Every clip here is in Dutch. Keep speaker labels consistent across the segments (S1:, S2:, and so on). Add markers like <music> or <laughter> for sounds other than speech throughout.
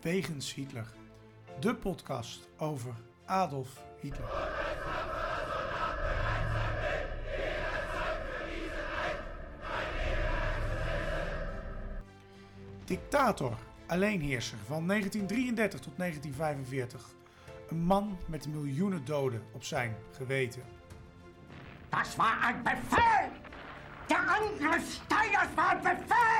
S1: Wegens Hitler. De podcast over Adolf Hitler. Dictator, alleenheerser van 1933 tot 1945. Een man met miljoenen doden op zijn geweten.
S2: Das war ein Befehl! Der Angriff Steiners war ein Befehl!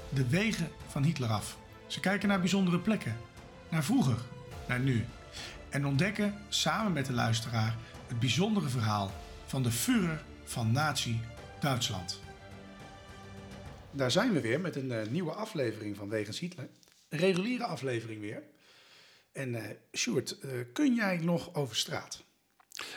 S1: de wegen van Hitler af. Ze kijken naar bijzondere plekken, naar vroeger, naar nu. En ontdekken samen met de luisteraar het bijzondere verhaal van de Führer van Nazi Duitsland. Daar zijn we weer met een eh, nieuwe aflevering van Wegens Hitler. Een reguliere aflevering weer. En eh Sjoerd, eh, kun jij nog over straat?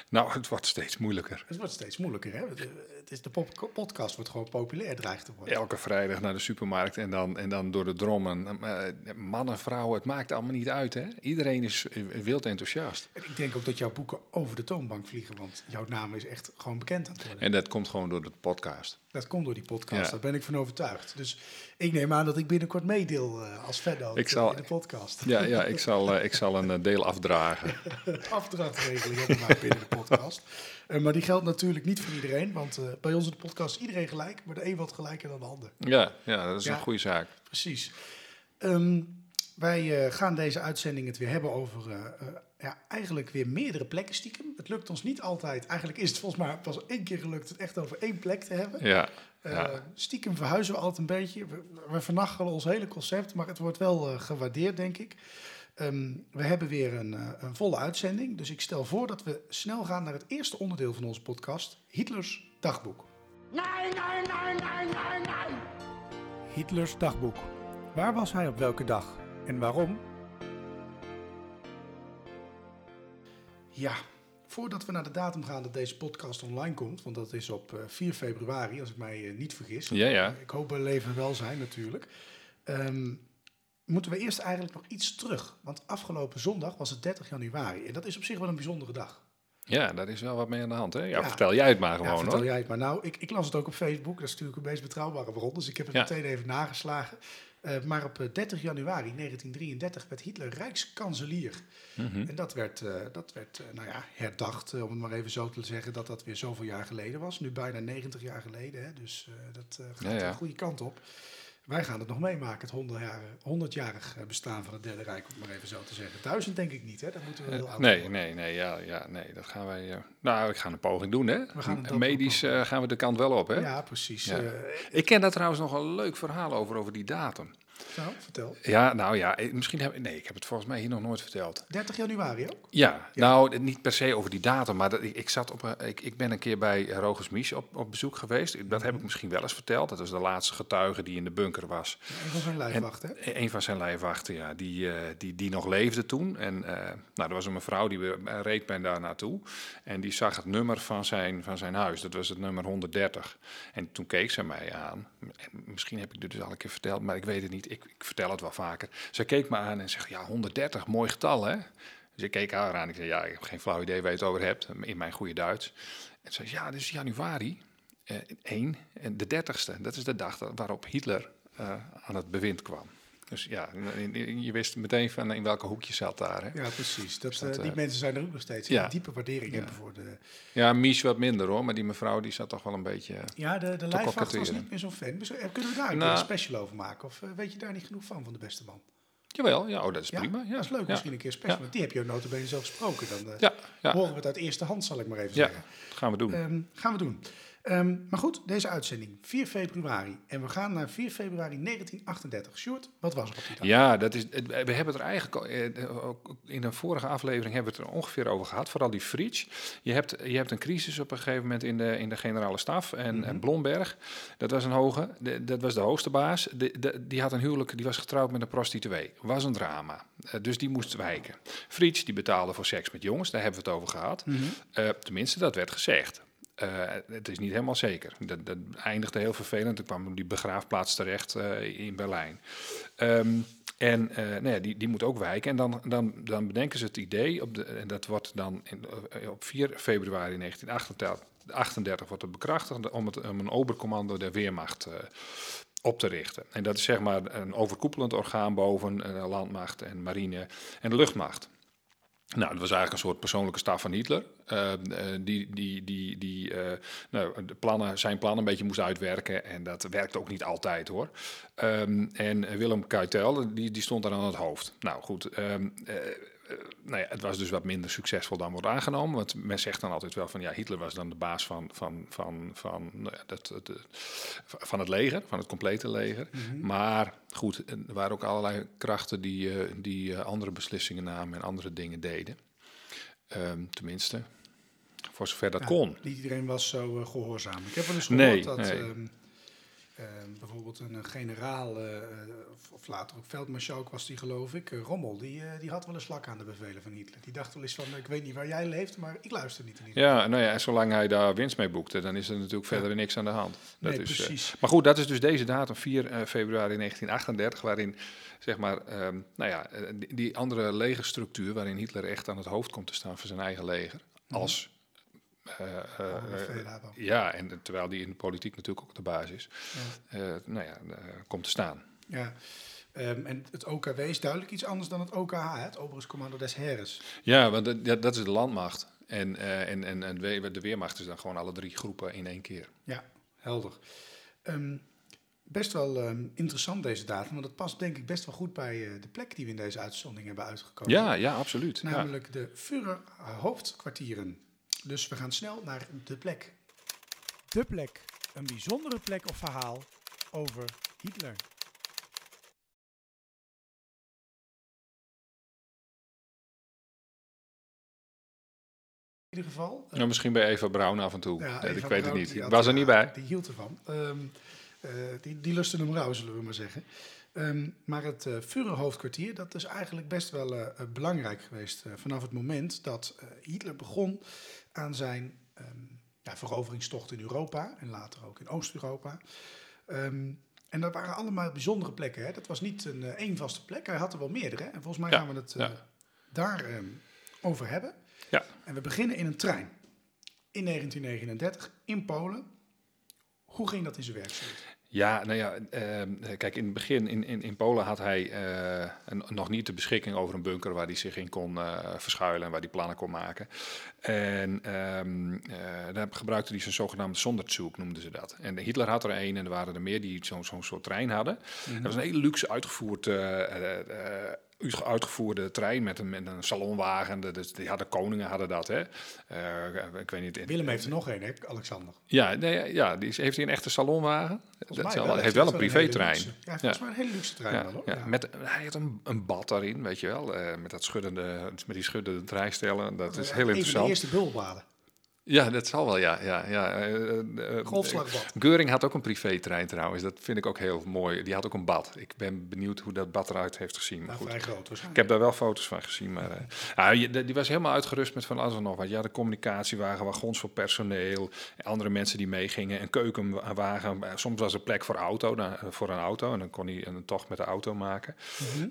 S3: Nou, het wordt steeds moeilijker.
S1: Het wordt steeds moeilijker, hè? Het, eh, het is, de podcast wordt gewoon populair, dreigt te worden.
S3: Elke vrijdag naar de supermarkt en dan, en dan door de drommen. Eh, Mannen, vrouwen, het maakt allemaal niet uit. Hè? Iedereen is eh, wild enthousiast.
S1: En ik denk ook dat jouw boeken over de toonbank vliegen, want jouw naam is echt gewoon bekend aan het worden.
S3: En dat komt gewoon door de podcast.
S1: Dat komt door die podcast,
S3: Ja.
S1: daar ben ik van overtuigd. Dus ik neem aan dat ik binnenkort meedeel eh, als
S3: zal-
S1: in de podcast.
S3: Ja, ja ik, zal, eh, ik zal een eh, deel afdragen. <laughs>
S1: Afdrachtregeling hebben we maar binnen de podcast. Maar die geldt natuurlijk niet voor iedereen, want bij ons in de podcast is iedereen gelijk, maar de een wat gelijker dan de ander.
S3: Ja, ja dat is
S1: Ja.
S3: een goede zaak.
S1: Precies. Ehm, wij gaan deze uitzending het weer hebben over ja, eigenlijk weer meerdere plekken stiekem. Het lukt ons niet altijd. Eigenlijk is het volgens mij pas één keer gelukt het echt over één plek te hebben.
S3: Ja,
S1: Eh,
S3: ja.
S1: stiekem verhuizen we altijd een beetje. We, we vernachelen ons hele concept, maar het wordt wel eh, gewaardeerd, denk ik. Ehm, we hebben weer een, eh, een volle uitzending. Dus ik stel voor dat we snel gaan naar het eerste onderdeel van onze podcast: Hitlers dagboek.
S2: Nein, nein, nein, nein, nein, nein!
S1: Hitlers dagboek. Waar was hij op welke dag en waarom? Ja, voordat we naar de datum gaan dat deze podcast online komt, want dat is op eh, 4 februari, als ik mij eh, niet vergis.
S3: Ja, ja.
S1: Ik hoop bij leven en welzijn natuurlijk. Ehm, moeten we eerst eigenlijk nog iets terug. Want afgelopen zondag was het 30 januari. En dat is op zich wel een bijzondere dag.
S3: ja, daar is wel wat mee aan de hand. Hè? Ja,
S1: Ja.
S3: vertel jij het maar
S1: Ja,
S3: gewoon
S1: vertel
S3: hoor.
S1: jij het maar. Nou, ik, ik las het ook op Facebook. Dat is natuurlijk een meest betrouwbare bron. Dus ik heb het
S3: Ja.
S1: meteen even nageslagen. Eh, maar op eh, 30 januari 1933 werd Hitler rijkskanselier.
S3: Mhm.
S1: En dat werd, eh, dat werd eh, nou ja, herdacht, eh, om het maar even zo te zeggen, dat dat weer zoveel jaar geleden was. Nu bijna 90 jaar geleden. Hè? Dus eh, dat eh, gaat
S3: Ja, ja.
S1: de goede kant op. Wij gaan het nog meemaken, het 100-jarig 100-jarig eh, bestaan van het Derde Rijk, om maar even zo te zeggen. Duizend denk ik niet, hè? Dat moeten we heel oud
S3: Eh, Nee, nee, nee, ja, ja, nee, dat gaan wij... eh, nou, ik ga een poging doen, hè.
S1: gaan het
S3: Medisch eh, gaan we de kant wel op, hè.
S1: Ja, precies.
S3: Ja.
S1: Eh,
S3: Ik ken daar trouwens nog een leuk verhaal over, over die datum.
S1: Nou, vertel.
S3: Ja, nou ja, eh, misschien heb nee, ik heb het volgens mij hier nog nooit verteld.
S1: 30 januari ook?
S3: Ja, nou, niet per se over die datum, maar dat, ik, ik, zat op, een- ik, ik ben een keer bij Rogers Mies op, op bezoek geweest. Dat heb ik misschien wel eens verteld. Dat was de laatste getuige die in de bunker was.
S1: Een van zijn lijfwacht, hè?
S3: E- Een van zijn lijfwachten, ja, die, eh, die, die nog leefde toen. En eh, nou, er was een mevrouw die we- reed mij daar naartoe. En die zag het nummer van zijn, van zijn huis. Dat was het nummer 130. En toen keek ze mij aan. En misschien heb ik dit dus al een keer verteld, maar ik weet het niet. Ik, ik vertel het wel vaker. Ze keek me aan en zegt, ja, 130, mooi getal, hè? Dus ik keek haar aan. Ik zei, ja, ik heb geen flauw idee waar je het over hebt. In mijn goede Duits. En ze zei, ja, is januari. eh 1 en de 30ste. Dat is de dag waarop Hitler eh, aan het bewind kwam. Dus ja, je wist meteen van in welke hoek je zat daar. Hè?
S1: Ja, precies. Dat,
S3: dat,
S1: eh, die
S3: eh,
S1: mensen zijn er ook nog steeds.
S3: ja.
S1: Diepe waardering
S3: Ja.
S1: hebben voor de...
S3: Ja, Mies wat minder hoor, maar die mevrouw die zat toch wel een beetje...
S1: Ja, de, de lijfwacht was niet meer zo'n fan. Dus, Kunnen we daar een
S3: Nou.
S1: een special over maken? Of eh, weet je daar niet genoeg van, van de beste man?
S3: Jawel, ja, oh, dat is
S1: Ja,
S3: prima. Ja,
S1: dat is leuk.
S3: ja.
S1: Misschien een keer special. Want die heb je ook notabene zelf gesproken. Dan
S3: Ja, ja,
S1: horen we het uit eerste hand, zal ik maar even
S3: ja,
S1: zeggen.
S3: gaan we doen.
S1: Ehm, gaan we doen. Ehm, maar goed, deze uitzending, 4 februari. En we gaan naar 4 februari 1938. Sjoerd, wat was er op die dag?
S3: Ja, dat is, we hebben het er eigenlijk eh, ook in een vorige aflevering hebben we het er ongeveer over gehad. Vooral die Fritsch. Je hebt, je hebt een crisis op een gegeven moment in de, in de generale staf. En, en Blomberg, dat was een hoge, de- dat was de hoogste baas. De, de- die had een huwelijk, die was getrouwd met een prostituee. Was een drama. Eh, dus die moest wijken. Fritsch, die betaalde voor seks met jongens, daar hebben we het over gehad. Eh, tenminste, dat werd gezegd. Eh, het is niet helemaal zeker. Dat, dat eindigde heel vervelend. Toen kwam die begraafplaats terecht eh, in Berlijn. Ehm, en eh, nou ja, die, die moet ook wijken. En dan, dan, dan bedenken ze het idee, op de, en dat wordt dan in, op 4 februari 1938 wordt het bekrachtigd om, het, om een obercommando der Weermacht op te richten. En dat is zeg maar een overkoepelend orgaan boven landmacht en marine en de luchtmacht. Nou, dat was eigenlijk een soort persoonlijke staf van Hitler. eh, eh, die die, die, die eh, nou, de plannen, zijn plannen een beetje moest uitwerken. En dat werkte ook niet altijd hoor. Ehm, en Willem Kuytel, die, die stond daar aan het hoofd. Nou goed, ehm, eh, eh, nou ja, het was dus wat minder succesvol dan wordt aangenomen. Want men zegt dan altijd wel van ja, Hitler was dan de baas van, van, van, van, nou ja, dat, eh, van het leger, van het complete leger. Maar goed, er waren ook allerlei krachten die, eh, die eh, andere beslissingen namen en andere dingen deden. Ehm, tenminste, voor zover dat
S1: Ja,
S3: kon.
S1: Niet iedereen was zo eh, gehoorzaam. Ik heb wel eens gehoord
S3: Nee,
S1: dat
S3: nee.
S1: ehm, bijvoorbeeld een generaal, eh, eh, of, later ook veldmarsjalk was die geloof ik, eh, Rommel, die, die had wel een slak aan de bevelen van Hitler. Die dacht wel eens van, ik weet niet waar jij leeft, maar ik luister niet in
S3: Ja, nou ja, en zolang hij daar winst mee boekte, dan is er natuurlijk
S1: Ja.
S3: verder niks aan de hand. Dat
S1: Nee,
S3: is,
S1: precies.
S3: maar goed, dat is dus deze datum, 4 eh, februari 1938, waarin zeg maar, ehm, nou ja, die, die andere legerstructuur, waarin Hitler echt aan het hoofd komt te staan van zijn eigen leger, als eh, eh, eh, ja, en terwijl die in de politiek natuurlijk ook de baas is, eh, nou ja, komt te staan.
S1: Ja. Ehm, en het OKW is duidelijk iets anders dan het OKH, het Overigens Commando des Heeres.
S3: Ja, want dat, dat is de landmacht. En, eh, en, en, de Weermacht is dan gewoon alle drie groepen in één keer.
S1: Ja, helder. Ehm, best wel ehm, interessant deze datum, want het past denk ik best wel goed bij de plek die we in deze uitzending hebben uitgekozen.
S3: Ja, ja, absoluut. Ja.
S1: Namelijk de Führer hoofdkwartieren. Dus we gaan snel naar de plek.
S4: De plek. Een bijzondere plek of verhaal over Hitler.
S1: In ieder geval. eh,
S3: Nou, misschien bij Eva Braun af en toe.
S1: ja,
S3: Eh, ik weet
S1: Braun,
S3: het niet. Ik was er niet bij.
S1: Die hield ervan. Ehm, eh, die, die lustte hem rauw, zullen we maar zeggen. Ehm, maar het uh, Führerhoofdkwartier, dat is eigenlijk best wel belangrijk geweest. eh, vanaf het moment dat eh, Hitler begon aan zijn ja, veroveringstocht in Europa. En later ook in Oost-Europa. Ehm, en dat waren allemaal bijzondere plekken. Hè? Dat was niet een eh, één vaste plek. Hij had er wel meerdere. En volgens mij
S3: Ja,
S1: gaan we het
S3: ja.
S1: daar ehm, over hebben.
S3: Ja.
S1: En we beginnen in een trein. In 1939 in Polen. Hoe ging dat in zijn werk?
S3: Ja, nou ja, ehm, kijk, in het begin in, in, in Polen had hij eh, een- nog niet de beschikking over een bunker waar hij zich in kon eh, verschuilen en waar hij plannen kon maken. En eh, daar gebruikte hij zijn zogenaamde Sonderzug, noemden ze dat. En Hitler had er een en er waren er meer die zo'n zo'n soort trein hadden. Dat was een hele luxe uitgevoerd, uitgevoerde trein met een, met een salonwagen. Is- die hadden koningen hadden dat, hè. Eh, ik weet niet.
S1: Willem heeft er nog een, hè, Alexander.
S3: Ja, nee, ja die is, heeft hij een echte salonwagen?
S1: Volgens
S3: Dat wel- hij heeft wel een privétrein.
S1: Ja, volgens mij een hele luxe trein
S3: Ja,
S1: wel, hoor.
S3: ja.
S1: Ja.
S3: Met, hij had een, een bad daarin, weet je wel. eh, met, dat schuddende, met die schuddende draaistellen. Dat is heel
S1: Een van de
S3: interessant.
S1: eerste bulbaden.
S3: Ja, dat zal wel, ja. ja, ja. eh, eh, eh,
S1: Golfslagbad.
S3: Geuring had ook een privétrein trouwens. Dat vind ik ook heel mooi. Die had ook een bad. Ik ben benieuwd hoe dat bad eruit heeft gezien. Maar
S1: Nou,
S3: goed.
S1: vrij groot
S3: Ik heb daar wel foto's van gezien, maar ah, je- die was helemaal uitgerust met van alles en nog wat. Ja, de communicatiewagen, wagons voor personeel, andere mensen die meegingen, een keukenwagen. Soms was er plek voor, auto, dan, voor een auto en dan kon hij een tocht met de auto maken.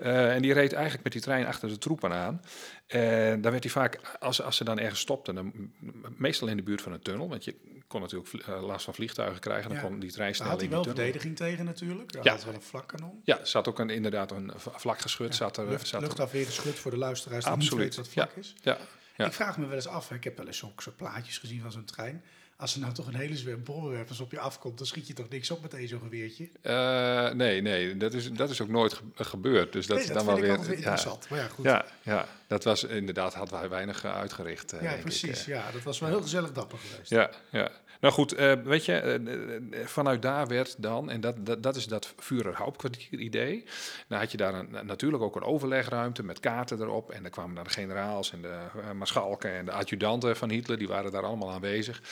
S3: Eh, en die reed eigenlijk met die trein achter de troepen aan. En dan werd hij vaak, als, als ze dan ergens stopten, dan, meestal in de buurt van een tunnel, want je kon natuurlijk eh, last van vliegtuigen krijgen, dan
S1: Ja.
S3: kon die trein
S1: Daar
S3: snel
S1: had hij wel
S3: tunnel.
S1: verdediging tegen natuurlijk.
S3: Ja.
S1: had wel een vlakkanon.
S3: Ja, er zat ook een, inderdaad een vlak geschut. zat er,
S1: Lucht,
S3: zat er,
S1: luchtafweergeschut voor de luisteraars die niet
S3: Absoluut,
S1: weten wat
S3: ja.
S1: vlak is.
S3: ja, ja.
S1: Ik vraag me wel eens af, hè, ik heb wel eens zo'n plaatjes gezien van zo'n trein. Als er nou toch een hele zwerm bolwerpers op je afkomt, dan schiet je toch niks op met één zo'n geweertje.
S3: Eh, nee, nee, dat is, dat is ook nooit ge- gebeurd. Dus dat
S1: Nee,
S3: is dan wel weer.
S1: interessant. Maar ja, goed.
S3: Ja, ja, dat was inderdaad, hadden wij weinig eh, uitgericht. eh,
S1: Ja,
S3: ik,
S1: precies. Ja, dat was wel heel gezellig dapper geweest.
S3: Ja, ja. Nou goed, eh, weet je, eh, eh, vanuit daar werd dan, en dat, dat, is dat Führer-Hauptkwartier idee, dan had je daar natuurlijk ook een overlegruimte met kaarten erop. En dan kwamen dan de generaals en de uh, maarschalken en de adjudanten van Hitler, die waren daar allemaal aanwezig.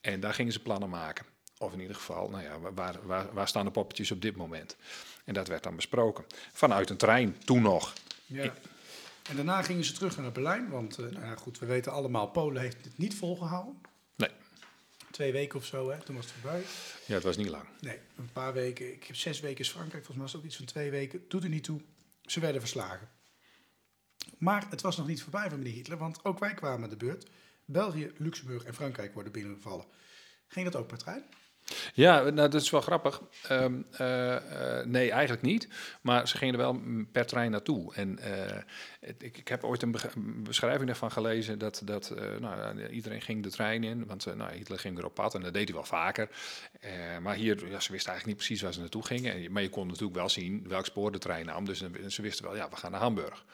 S3: En daar gingen ze plannen maken. Of in ieder geval, nou ja, waar, waar, staan de poppetjes op dit moment? En dat werd dan besproken. Vanuit een trein, toen nog.
S1: Ja. En daarna gingen ze terug naar Berlijn, want nou ja, goed, we weten allemaal, Polen heeft het niet volgehouden. Twee weken of zo, hè, toen was het voorbij.
S3: Ja, het was niet lang.
S1: Nee, een paar weken. Ik heb zes weken is Frankrijk, volgens mij was het ook iets van twee weken. Doet er niet toe. Ze werden verslagen. Maar het was nog niet voorbij van meneer Hitler, want ook wij kwamen de beurt. België, Luxemburg en Frankrijk worden binnengevallen. Ging dat ook per trein?
S3: Ja, nou, dat is wel grappig. Um, uh, uh, nee, eigenlijk niet. Maar ze gingen er wel per trein naartoe. En uh, ik, ik, heb ooit een beschrijving daarvan gelezen dat, dat nou, iedereen ging de trein in. Want nou, Hitler ging er op pad en dat deed hij wel vaker. maar hier, ja, ze wisten eigenlijk niet precies waar ze naartoe gingen. Maar je kon natuurlijk wel zien welk spoor de trein nam. Dus ze wisten wel, ja, we gaan naar Hamburg.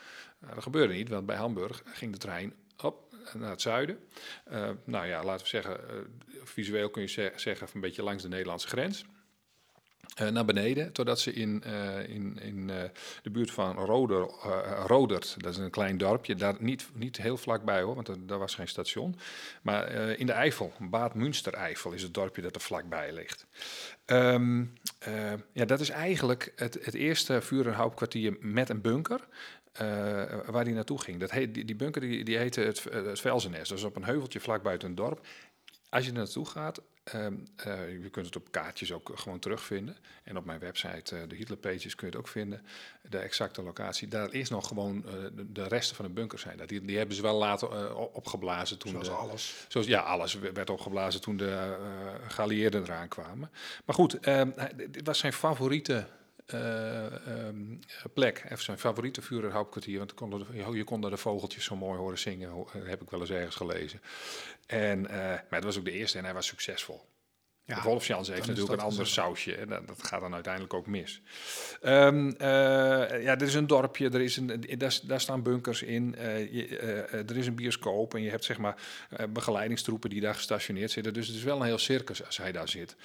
S3: dat gebeurde niet, want bij Hamburg ging de trein naar het zuiden. Uh, nou ja, laten we zeggen, uh, visueel kun je ze zeggen een beetje langs de Nederlandse grens. Uh, naar beneden, totdat ze in, in, in de buurt van Roder, Rodert, dat is een klein dorpje, daar niet, niet heel vlakbij hoor, want daar was geen station. Maar in de Eifel, Bad Münster-Eifel, is het dorpje dat er vlakbij ligt. Um, ja, dat is eigenlijk het, het eerste vuur- met een bunker. Uh, waar hij naartoe ging. Dat heet, die, die bunker die, die heette het, het Velzennest. Dat is op een heuveltje vlak buiten een dorp. Als je er naartoe gaat, uh, uh, je kunt het op kaartjes ook gewoon terugvinden. En op mijn website, de Hitlerpages, kun je het ook vinden. De exacte locatie. Daar is nog gewoon de, de, resten van de bunker zijn. Die, die hebben ze wel later opgeblazen toen.
S1: Zoals
S3: de,
S1: alles.
S3: Zoals, ja, alles werd opgeblazen toen de geallieerden eraan kwamen. Maar goed, ehm, dit was zijn favoriete uh, um, plek. Even zijn favoriete Führerhauptkwartier. Want kon je kon daar de vogeltjes zo mooi horen zingen. Dat heb ik wel eens ergens gelezen. En, uh, maar het was ook de eerste en hij was succesvol. Ja, de Wolfsjans heeft natuurlijk een ander sausje. En dat, dat, gaat dan uiteindelijk ook mis. Um, uh, ja, er is een dorpje, er is een, daar, daar staan bunkers in. Uh, je, uh, er is een bioscoop en je hebt zeg maar begeleidingstroepen die daar gestationeerd zitten. Dus het is wel een heel circus als hij daar zit.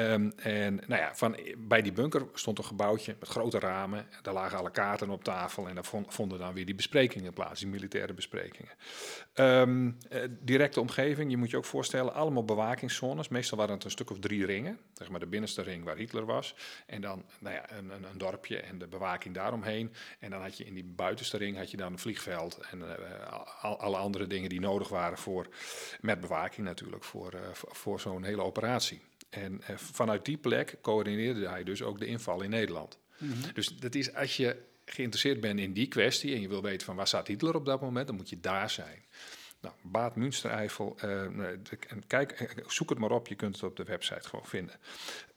S3: Um, en nou ja, van, bij die bunker stond een gebouwtje met grote ramen. Daar lagen alle kaarten op tafel en daar vonden dan weer die besprekingen plaats, die militaire besprekingen. Um, directe omgeving, je moet je ook voorstellen, allemaal bewakingszones. Meestal waren het een stuk of drie ringen. Zeg maar de binnenste ring waar Hitler was. En dan nou ja, een, een, een, dorpje en de bewaking daaromheen. En dan had je in die buitenste ring had je dan een vliegveld. En uh, al, alle andere dingen die nodig waren voor, met bewaking natuurlijk, voor, uh, voor zo'n hele operatie. En uh, vanuit die plek coördineerde hij dus ook de inval in Nederland. Mm -hmm. Dus dat is als je geïnteresseerd bent in die kwestie en je wil weten van waar staat Hitler op dat moment, dan moet je daar zijn. Nou, Baat Münstereifel, uh, kijk, zoek het maar op, je kunt het op de website gewoon vinden.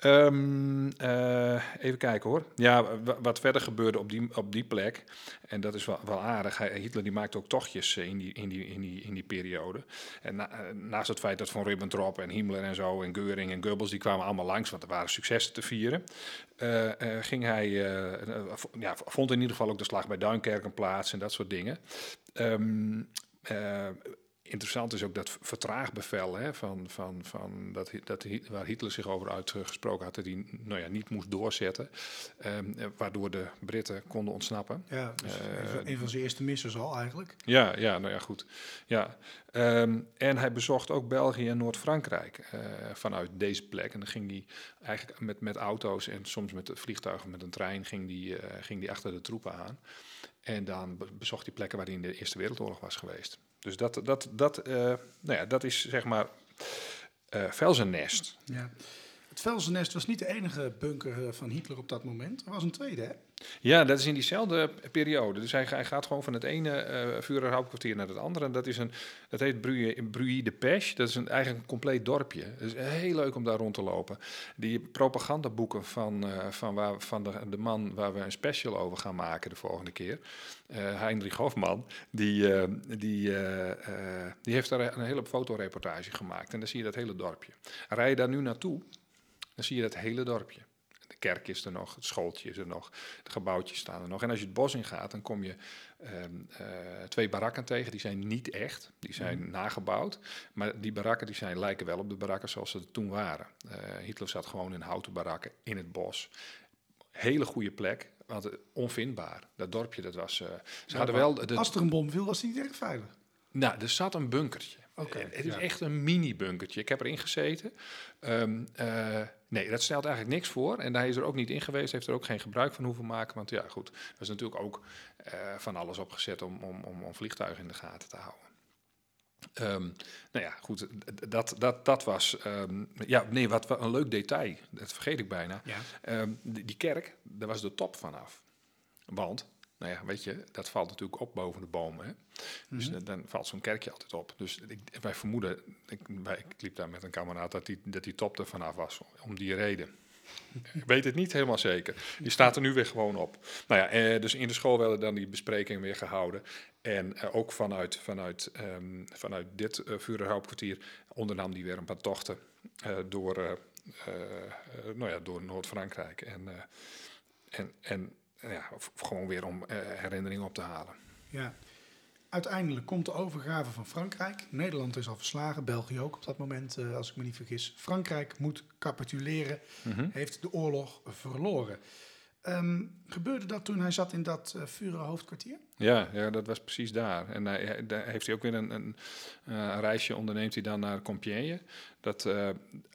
S3: Um, uh, even kijken hoor. Ja, wat verder gebeurde op die, op die plek, en dat is wel, wel aardig. Hitler die maakte ook tochtjes in die, in die, in die, in die periode. En na, naast het feit dat Von Ribbentrop en Himmler en zo, en Geuring en Goebbels, die kwamen allemaal langs, want er waren successen te vieren. Ging hij, ja, vond in ieder geval ook de slag bij Duinkerken plaats en dat soort dingen. Um, uh, interessant is ook dat vertraagbevel hè, van, van, van dat, dat, waar Hitler zich over uitgesproken had, dat hij nou ja, niet moest doorzetten, um, waardoor de Britten konden ontsnappen.
S1: Ja, dus uh, een van zijn eerste missers al eigenlijk.
S3: Ja, ja nou ja, goed. Ja. Um, en hij bezocht ook België en Noord-Frankrijk uh, vanuit deze plek. En dan ging hij eigenlijk met, met auto's en soms met vliegtuigen, met een trein, ging die, uh, ging die achter de troepen aan. En dan bezocht hij plekken waar hij in de Eerste Wereldoorlog was geweest. Dus dat, dat, dat, uh, nou ja, dat is zeg maar uh, Velzennest.
S1: Ja. Het Velzennest was niet de enige bunker van Hitler op dat moment. Er was een tweede, hè?
S3: Ja, dat is in diezelfde periode. Dus hij, hij gaat gewoon van het ene uh, Führerhauptkwartier naar het andere. En dat, is een, dat heet Bruy de Peche. Dat is een, eigenlijk een compleet dorpje. Het is heel leuk om daar rond te lopen. Die propagandaboeken van, uh, van, waar, van de, de man waar we een special over gaan maken de volgende keer. Uh, Heinrich Hofman. Die, die, die heeft daar een hele fotoreportage gemaakt. En dan zie je dat hele dorpje. Rij je daar nu naartoe, dan zie je dat hele dorpje kerk is er nog, het schooltje is er nog, de gebouwtjes staan er nog. En als je het bos ingaat, dan kom je ehm, eh, twee barakken tegen. Die zijn niet echt, die zijn
S1: Mhm.
S3: nagebouwd. Maar die barakken die zijn, lijken wel op de barakken zoals ze toen waren. Eh, Hitler zat gewoon in houten barakken in het bos. Hele goede plek, want eh, onvindbaar. Dat dorpje, dat was... ze hadden wel... De,
S1: Als er een bom viel, was het niet erg veilig.
S3: nou, er zat een bunkertje. Het is
S1: ja.
S3: echt een mini-bunkertje. Ik heb erin gezeten. Ehm, eh, nee, dat stelt eigenlijk niks voor. En hij is er ook niet in geweest. Heeft er ook geen gebruik van hoeven maken. Want ja, goed. Er is natuurlijk ook eh, van alles opgezet om, om, om, om vliegtuigen in de gaten te houden. Ehm, nou ja, goed. Dat, dat, dat was. ehm, ja, nee, wat, wat een leuk detail. Dat vergeet ik bijna.
S1: Ja.
S3: Die, die kerk, daar was de top vanaf. Want, nou ja, weet je, dat valt natuurlijk op boven de bomen. Hè? Dus
S1: Mhm.
S3: dan- dan valt zo'n kerkje altijd op. Dus ik, wij vermoeden, ik, wij, ik liep daar met een kameraad, dat die, dat die top er vanaf was. Om die reden. Ik weet het niet helemaal zeker. Die staat er nu weer gewoon op. Nou ja, eh, dus in de school werden dan die besprekingen weer gehouden. En eh, ook vanuit, vanuit, ehm, vanuit dit uh, Vurenhoopkwartier ondernam die weer een paar tochten eh, door, eh, nou ja, door Noord-Frankrijk. En, en, en ja, gewoon weer om eh, herinneringen op te halen.
S1: Ja. Uiteindelijk komt de overgave van Frankrijk. Nederland is al verslagen, België ook op dat moment, eh, als ik me niet vergis. Frankrijk moet capituleren, heeft de oorlog verloren. Ehm, gebeurde dat toen hij zat in dat uh, Vuren hoofdkwartier?
S3: Ja, ja, dat was precies daar. En hij, hij- daar heeft hij ook weer een, een, reisje onderneemt hij dan naar Compiègne. Dat,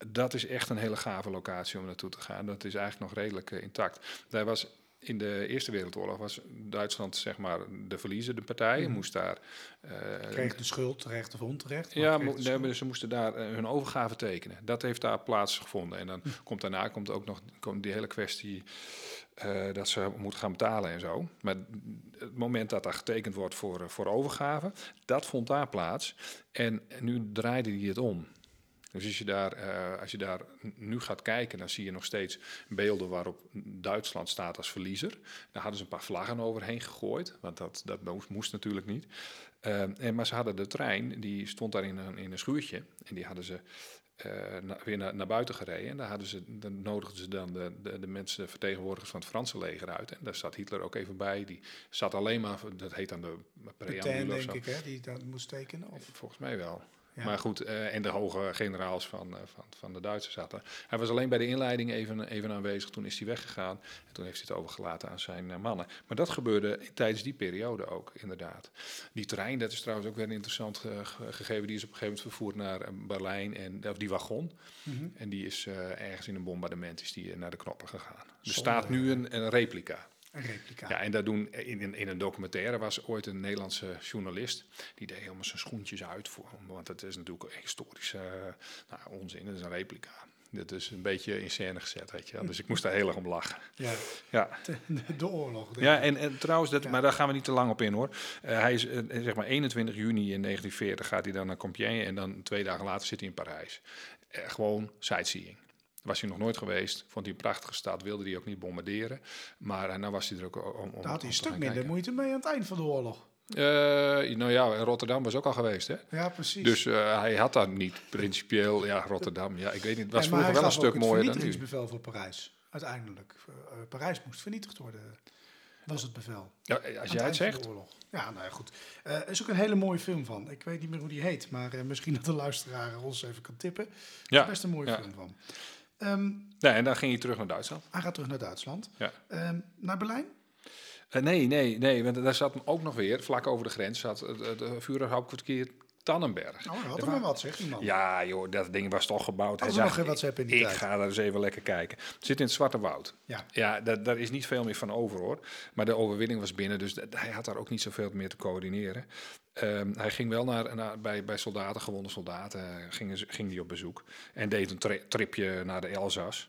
S3: dat is echt een hele gave locatie om naartoe te gaan. Dat is eigenlijk nog redelijk intact. Daar was in de Eerste Wereldoorlog was Duitsland zeg maar de verliezende partij.
S1: Mhm.
S3: Moest daar eh,
S1: Kreeg de schuld terecht of onterecht?
S3: ja, mo- nee, ze moesten daar eh, hun overgave tekenen. Dat heeft daar plaatsgevonden. En dan
S1: Hm.
S3: komt daarna komt ook nog komt die hele kwestie eh, dat ze moeten gaan betalen en zo. Maar het moment dat daar getekend wordt voor, voor overgave, dat vond daar plaats. En nu draaide hij het om. Dus als je, daar, eh, als je daar nu gaat kijken, dan zie je nog steeds beelden waarop Duitsland staat als verliezer. Daar hadden ze een paar vlaggen overheen gegooid, want dat, dat moest, moest natuurlijk niet. Eh, en, maar ze hadden de trein, die stond daar in een, in een schuurtje. En die hadden ze eh, na- weer naar, naar buiten gereden. En daar hadden ze, dan nodigden ze dan de, de, de mensen, vertegenwoordigers van het Franse leger uit. En daar zat Hitler ook even bij. Die zat alleen maar, dat heet dan de preambule of
S1: denk ik, hè, die dat moest tekenen. Of?
S3: Volgens mij wel.
S1: Ja.
S3: Maar goed, eh, en de hoge generaals van, eh, van, van de Duitsers zaten. Hij was alleen bij de inleiding even, even aanwezig. Toen is hij weggegaan. En toen heeft hij het overgelaten aan zijn eh, mannen. Maar dat gebeurde tijdens die periode ook, inderdaad. Die trein, dat is trouwens ook weer een interessant ge- gegeven. Die is op een gegeven moment vervoerd naar Berlijn. En, of die wagon.
S1: Mhm.
S3: En die is ergens in een bombardement is die, naar de knoppen gegaan. Er
S1: Zonde,
S3: staat nu een, een replica.
S1: Een replica.
S3: Ja, en dat doen in, in, in een documentaire was ooit een Nederlandse journalist. Die deed helemaal zijn schoentjes uit voor. Want het is natuurlijk een historische eh, nou, onzin. Het is een replica. Dit is een beetje in scène gezet, weet je wel. Dus ik moest daar heel erg om lachen.
S1: Ja,
S3: Ja,
S1: de, de oorlog.
S3: ja en, en trouwens, dat,
S1: Ja.
S3: maar daar gaan we niet te lang op in hoor. Eh, hij is eh, zeg maar 21 juni in 1940 gaat hij dan naar Compiègne. En dan twee dagen later zit hij in Parijs. Gewoon sightseeing. Was hij nog nooit geweest. Vond hij een prachtige stad. Wilde hij ook niet bombarderen. Maar eh, nou was hij er ook om, om
S1: Daar had hij een stuk minder
S3: kijken.
S1: moeite mee aan het eind van de oorlog.
S3: Eh, nou ja, Rotterdam was ook al geweest, hè?
S1: Ja, precies.
S3: Dus eh, hij had daar niet principieel... Ja, Rotterdam, ja, ik weet niet. Het was
S1: Nee,
S3: vroeger wel een stuk
S1: het
S3: mooier dan nu.
S1: vernietigingsbevel voor Parijs. Uiteindelijk. Parijs moest vernietigd worden. Was het bevel.
S3: Ja, als jij het zegt.
S1: Ja, nou ja, goed. Er is ook een hele mooie film van. Ik weet niet meer hoe die heet, maar misschien dat de luisteraar ons even kan tippen. Er
S3: Ja,
S1: is best een mooie
S3: ja.
S1: film van. Ehm,
S3: ja, en dan ging hij terug naar Duitsland.
S1: hij gaat terug naar Duitsland.
S3: Ja.
S1: Ehm, naar Berlijn?
S3: Eh, nee, nee, nee, want daar zat ook nog weer, vlak over de grens, zat het, het, het Führerhauptquartier Tannenberg.
S1: Oh, had
S3: Er
S1: maar wat, zeg die man.
S3: Ja, joh, dat ding was toch gebouwd. Hij
S1: ze nog
S3: zag,
S1: geen WhatsApp in die
S3: ik
S1: tijd?
S3: ga daar eens even lekker kijken. Het zit in het Zwarte Woud.
S1: Ja.
S3: Ja, daar, daar is niet veel meer van over hoor. Maar de overwinning was binnen, dus dat- hij had daar ook niet zoveel meer te coördineren. Ehm, hij ging wel naar, naar, bij, bij soldaten, gewonde soldaten, eh, ging, ging die op bezoek. En deed een tri- tripje naar de Elzas.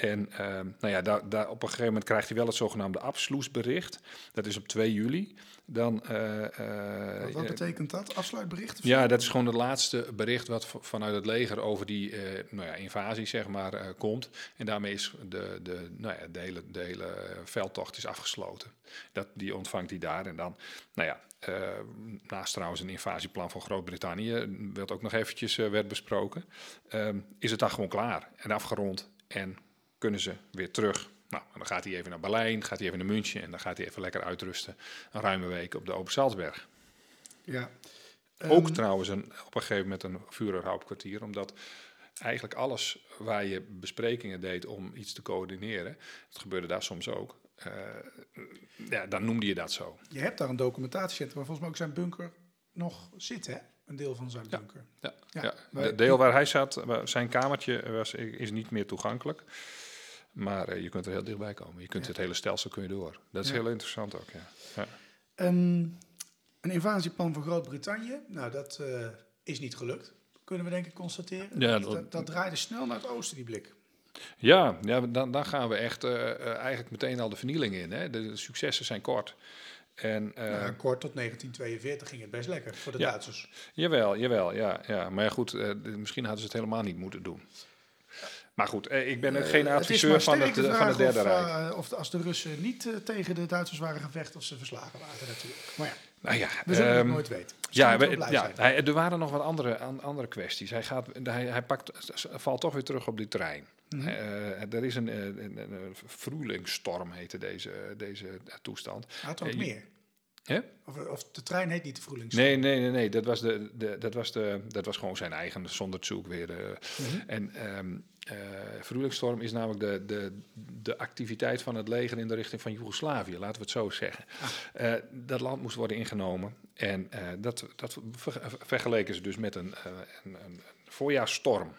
S3: En ehm, nou ja, daar, daar, op een gegeven moment krijgt hij wel het zogenaamde afsloesbericht. Dat is op 2 juli. Dan, eh, eh,
S1: Wat, wat
S3: eh,
S1: betekent dat? Afsluitbericht?
S3: ja, dat is gewoon het laatste bericht wat vanuit het leger over die nou ja, invasie zeg maar, komt. En daarmee is de, de, nou ja, de, hele, de hele veldtocht is afgesloten. Dat, die ontvangt hij daar. En dan, nou ja, naast trouwens een invasieplan van Groot-Brittannië, werd ook nog eventjes werd besproken, ehm, is het dan gewoon klaar en afgerond. En kunnen ze weer terug. Nou, dan gaat hij even naar Berlijn, gaat hij even naar München en dan gaat hij even lekker uitrusten. Een ruime week op de Open Salzberg.
S1: Ja.
S3: Ook
S1: Ehm,
S3: trouwens een, op een gegeven moment een Führerhauptkwartier, omdat eigenlijk alles waar je besprekingen deed om iets te coördineren, dat gebeurde daar soms ook, eh, ja, dan noemde je dat zo.
S1: Je hebt daar een documentatiecentrum waar volgens mij ook zijn bunker nog zit, hè? Een deel van zijn bunker.
S3: Ja,
S1: Ja,
S3: deel waar hij zat, zijn kamertje was, is niet meer toegankelijk. Maar eh, je kunt er heel dichtbij komen. Je kunt het hele stelsel kun je door. Dat is heel interessant ook, ja. ja.
S1: Ehm, een invasieplan van Groot-Brittannië, nou dat eh, is niet gelukt. Kunnen we denk ik constateren.
S3: Ja,
S1: dat,
S3: dat-
S1: dat, draaide snel naar het oosten, die blik.
S3: Ja, ja dan, dan gaan we echt eh, eigenlijk meteen al de vernieling in. Hè? De, successen zijn kort. En,
S1: Nou, kort tot 1942 ging het best lekker voor de
S3: Ja.
S1: Duitsers.
S3: Jawel, jawel, ja. ja. Maar ja, goed, misschien hadden ze het helemaal niet moeten doen. Maar goed, eh, ik ben geen
S1: Eh,
S3: adviseur van het,
S1: de
S3: eh, van het Derde
S1: of,
S3: Rijk.
S1: eh, of als de Russen niet eh, tegen de Duitsers waren gevecht, of ze verslagen waren natuurlijk. Maar ja,
S3: Nou ja,
S1: we zullen het
S3: ehm,
S1: nooit weten.
S3: Ja, we- ja hij, er waren nog wat andere, an- andere kwesties. Hij, gaat, hij, hij pakt, valt toch weer terug op die trein.
S1: Mhm.
S3: Eh, er is een, eh, een, een, een vroelingstorm, heette deze, deze toestand.
S1: Had er ook
S3: eh,
S1: meer.
S3: Hè?
S1: Of, of de trein heet niet de Vroelings.
S3: Nee, nee, nee, nee. Dat was, de, de, dat was, de, dat was gewoon zijn eigen, zonder zoek weer.
S1: Mhm.
S3: En Vroelingstorm is namelijk de, de, de activiteit van het leger in de richting van Joegoslavië, laten we het zo zeggen.
S1: Ah.
S3: Eh, dat land moest worden ingenomen. En dat, dat ver- vergeleken ze dus met een, eh, een, voorjaarsstorm.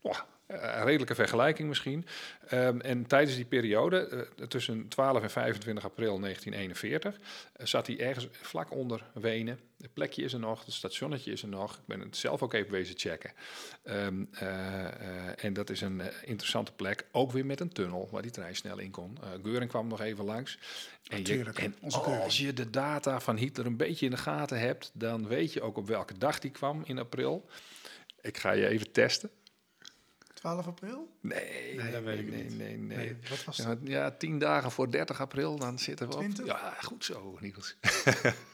S3: Oh, een redelijke vergelijking misschien. Ehm, en tijdens die periode, eh, tussen 12 en 25 april 1941, eh, zat hij ergens vlak onder Wenen. Het plekje is er nog, het stationnetje is er nog. Ik ben het zelf ook even wezen checken. Ehm, eh, eh, en dat is een eh, interessante plek, ook weer met een tunnel waar die trein snel in kon. Eh Geuring kwam nog even langs. En, je, en als je de data van Hitler een beetje in de gaten hebt, dan weet je ook op welke dag die kwam in april. Ik ga je even testen.
S1: 12 april?
S3: Nee,
S1: Nee, dat weet ik
S3: nee,
S1: niet.
S3: nee, nee,
S1: Nee, wat was
S3: Ja,
S1: het?
S3: ja, tien dagen voor 30 april, dan zitten we op.
S1: 20?
S3: Ja, goed zo, Niels. <laughs>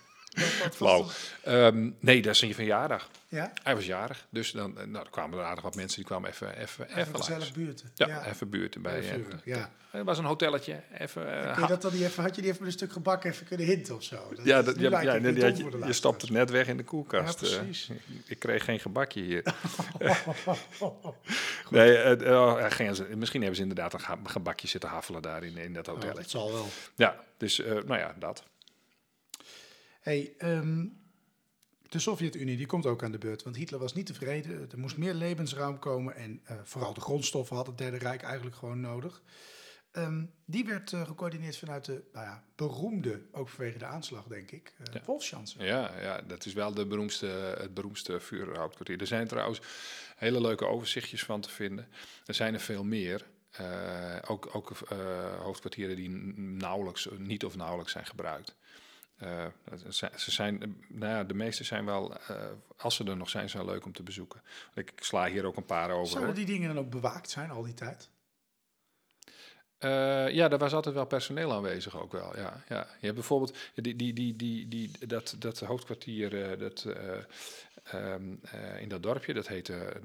S3: Flauw.
S1: het?
S3: Ehm, nee, dat is zijn verjaardag.
S1: Ja?
S3: Hij was jarig, dus dan, eh, nou, er kwamen er aardig wat mensen die kwamen even, even,
S1: Even
S3: even
S1: gezellig
S3: langs.
S1: buurten.
S3: Ja, even buurten bij.
S1: Even buurten, ja.
S3: Er was een hotelletje, even. eh,
S1: je dat dan even, had je die even met een stuk gebak even kunnen hinten of zo? Dat,
S3: ja, dat, ja, ja,
S1: het
S3: nee, had je, je stopt het net weg in de koelkast.
S1: Ja,
S3: eh.
S1: precies. <laughs>
S3: ik kreeg geen gebakje hier. <laughs> <laughs> nee, eh, eh, ze- misschien hebben ze inderdaad een gebakje zitten haffelen daar in, in dat
S1: Oh,
S3: hotel.
S1: dat zal wel.
S3: Ja, dus eh, nou ja, dat.
S1: Hey, ehm, de Sovjet-Unie die komt ook aan de beurt, want Hitler was niet tevreden. Er moest meer levensruim komen en eh, vooral de grondstoffen had het Derde Rijk eigenlijk gewoon nodig. Ehm, die werd eh, gecoördineerd vanuit de nou ja, beroemde, ook vanwege de aanslag denk ik, uh,
S3: Ja. Ja, ja, dat is wel de beroemdste, het beroemdste vuurhoudkwartier. Er zijn trouwens hele leuke overzichtjes van te vinden. Er zijn er veel meer. Ook ook hoofdkwartieren die nauwelijks, niet of nauwelijks zijn gebruikt. Eh, ze zijn, eh, nou ja, de meeste zijn wel, eh, als ze er nog zijn, zijn leuk om te bezoeken. Ik, sla hier ook een paar over.
S1: Zouden die dingen dan ook bewaakt zijn al die tijd?
S3: Ja, daar was altijd wel personeel aanwezig ook wel. Ja, ja. Je hebt bijvoorbeeld die, die, die, die, die, dat, dat hoofdkwartier dat, eh, ehm, eh, in dat dorpje, dat heette.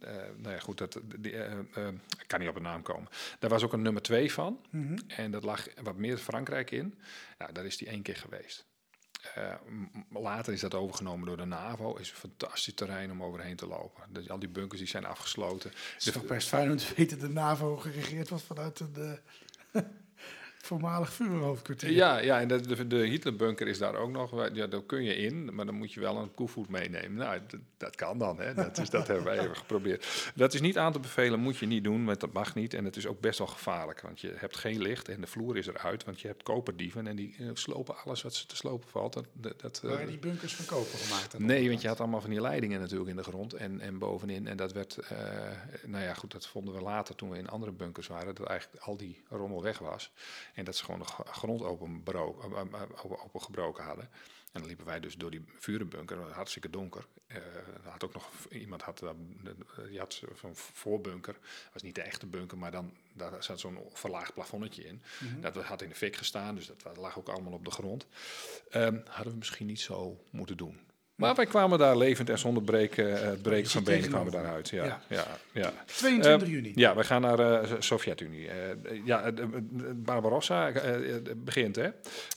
S3: Eh, nou ja, goed, dat, die, eh, eh, ik kan niet op een naam komen. Daar was ook een nummer twee van.
S1: Mhm.
S3: En dat lag wat meer Frankrijk in. Ja, daar is die één keer geweest. Later is dat overgenomen door de NAVO. Is een fantastisch terrein om overheen te lopen. Dus al die bunkers die zijn afgesloten.
S1: Het is toch best fijn om te weten dat de NAVO geregeerd was vanuit eh, voormalig vuurhoofdkwartier.
S3: Ja, ja en de, de, de Hitlerbunker is daar ook nog. Ja, daar kun je in, maar dan moet je wel een koevoet meenemen. Nou, dat, kan dan. Hè. Dat, is, dat hebben wij even geprobeerd. Dat is niet aan te bevelen, moet je niet doen, want dat mag niet. En het is ook best wel gevaarlijk, want je hebt geen licht en de vloer is eruit. Want je hebt koperdieven en die eh, slopen alles wat ze te slopen valt. Dat, dat, dat, eh,
S1: Waren die bunkers van koper gemaakt?
S3: Nee, want je had allemaal van die leidingen natuurlijk in de grond en, en bovenin. En dat werd, eh, nou ja, goed, dat vonden we later toen we in andere bunkers waren, dat eigenlijk al die rommel weg was. En dat ze gewoon de grond opengebroken, eh, eh, open- opengebroken hadden. En dan liepen wij dus door die vurenbunker, hartstikke donker. Eh, er had ook nog iemand had, die had zo'n voorbunker, dat was niet de echte bunker, maar dan daar zat zo'n verlaagd plafonnetje in. Dat had in de fik gestaan, dus dat lag ook allemaal op de grond. Ehm, hadden we misschien niet zo moeten doen. Maar wij kwamen daar levend en zonder breken, eh, het breken
S1: zit
S3: van benen kwamen daaruit. Ja,
S1: Ja.
S3: ja. Ja,
S1: 22
S3: Eh,
S1: juni.
S3: Ja, we gaan naar de Sovjet-Unie. Eh, ja, de- de- Barbarossa eh, eh, begint, hè?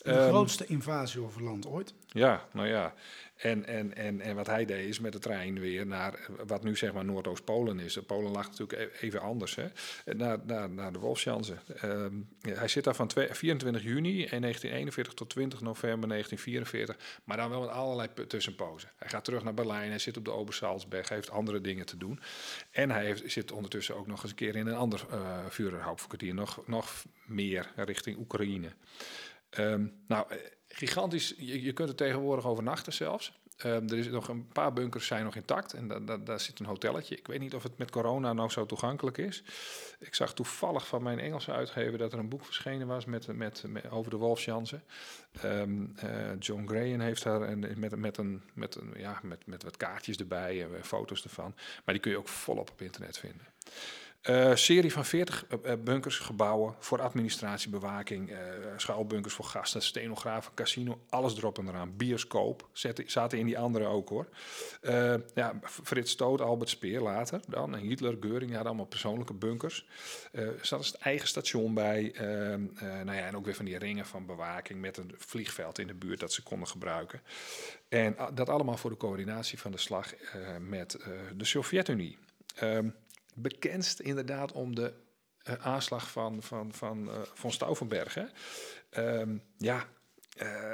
S1: de
S3: Ehm,
S1: grootste invasie over land ooit.
S3: Ja, nou ja. En, en, en, en wat hij deed is met de trein weer naar eh, wat nu zeg maar Noordoost-Polen is. Polen lag natuurlijk e- even anders, hè. Naar, naar, naar de Wolfschanze. Ehm, hij zit daar van twee- 24 juni 1941 tot 20 november 1944. Maar dan wel met allerlei tussenpozen. Hij gaat terug naar Berlijn, hij zit op de Obersalzberg, hij heeft andere dingen te doen. En hij heeft, zit ondertussen ook nog eens een keer in een ander uh, Führerhauptkwartier. Nog, nog meer richting Oekraïne. Ehm, nou, eh, gigantisch. Je, kunt er tegenwoordig overnachten zelfs. Ehm, er is nog een paar bunkers zijn nog intact en da, da, daar zit een hotelletje. Ik weet niet of het met corona nog zo toegankelijk is. Ik zag toevallig van mijn Engelse uitgever dat er een boek verschenen was met, met, over de Wolfschanze. Um, uh, John Graham heeft daar een, met, met, een, met, een, ja, met, met wat kaartjes erbij en foto's ervan. Maar die kun je ook volop op internet vinden. Uh, serie van 40 uh, bunkers, gebouwen voor administratie, bewaking, schuilbunkers voor gasten, stenografen, casino, alles erop en eraan. Bioscoop zaten in die andere ook hoor. Ja, Frits Stoot, Albert Speer later dan, Hitler, Geuring, hadden allemaal persoonlijke bunkers. Er zat het eigen station bij. nou ja, en ook weer van die ringen van bewaking met een vliegveld in de buurt dat ze konden gebruiken. En dat allemaal voor de coördinatie van de slag met de Sovjet-Unie. Um, bekendst inderdaad om de uh, aanslag van, van, van, uh, von Stauffenberg. Um, ja, uh,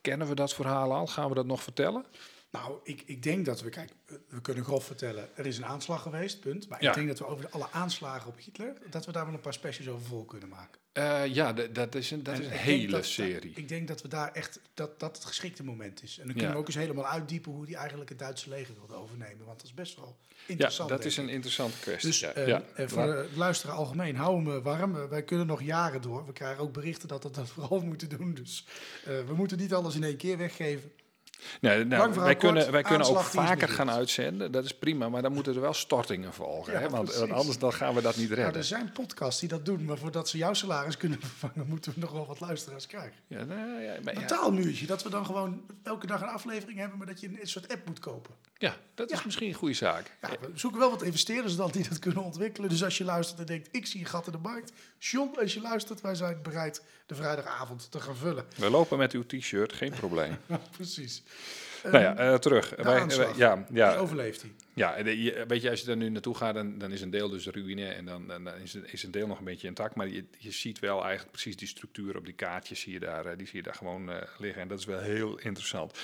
S3: kennen we dat verhaal al? Gaan we dat nog vertellen?
S1: Nou, ik, ik denk dat we, kijk, we kunnen grof vertellen, er is een aanslag geweest, punt. Maar
S3: Ja.
S1: ik denk dat we over alle aanslagen op Hitler, dat we daar wel een paar specials over vol kunnen maken.
S3: Uh, ja, dat is een, dat is een hele
S1: dat-
S3: serie.
S1: ik denk dat we daar echt, dat dat het geschikte moment is. En dan kunnen
S3: Ja.
S1: we ook eens helemaal uitdiepen hoe die eigenlijk het Duitse leger wilde overnemen. Want dat is best wel
S3: ja,
S1: interessant.
S3: dat
S1: denk
S3: is een interessante kwestie.
S1: Dus
S3: ja,
S1: eh,
S3: ja.
S1: eh, voor de luisteraar algemeen, hou me warm. Eh, wij kunnen nog jaren door. We krijgen ook berichten dat we dat vooral moeten doen. Dus eh, we moeten niet alles in één keer weggeven.
S3: Nee, nou, wij
S1: kort,
S3: kunnen, wij kunnen ook vaker gaan uitzenden. Dat is prima, maar dan moeten er wel stortingen volgen.
S1: Ja,
S3: hè? Want, want anders dan gaan we dat niet
S1: Nou,
S3: redden.
S1: er zijn podcasts die dat doen, maar voordat ze jouw salaris kunnen <laughs> vervangen, moeten we nog wel wat luisteraars krijgen.
S3: Ja, nou, ja, maar
S1: Een taalmuurtje, dat we dan gewoon elke dag een aflevering hebben, maar dat je een soort app moet kopen.
S3: ja, dat is misschien een goede zaak.
S1: Ja, we zoeken wel wat investeerders dan die dat kunnen ontwikkelen. Dus als je luistert en denkt, ik zie een gat in de markt. John, als je luistert, wij zijn bereid de vrijdagavond te gaan vullen.
S3: We lopen met uw t-shirt, geen probleem. <laughs>
S1: Precies.
S3: nou ja, eh, terug. Wij- ja, ja,
S1: overleeft hij.
S3: Ja, je- weet je, als je er nu naartoe gaat, dan, dan is een deel dus ruïne en dan, dan is, is een deel nog een beetje intact. Maar je, je ziet wel eigenlijk precies die structuur op die kaartjes, zie je daar, eh, die zie je daar gewoon eh, liggen. En dat is wel heel interessant.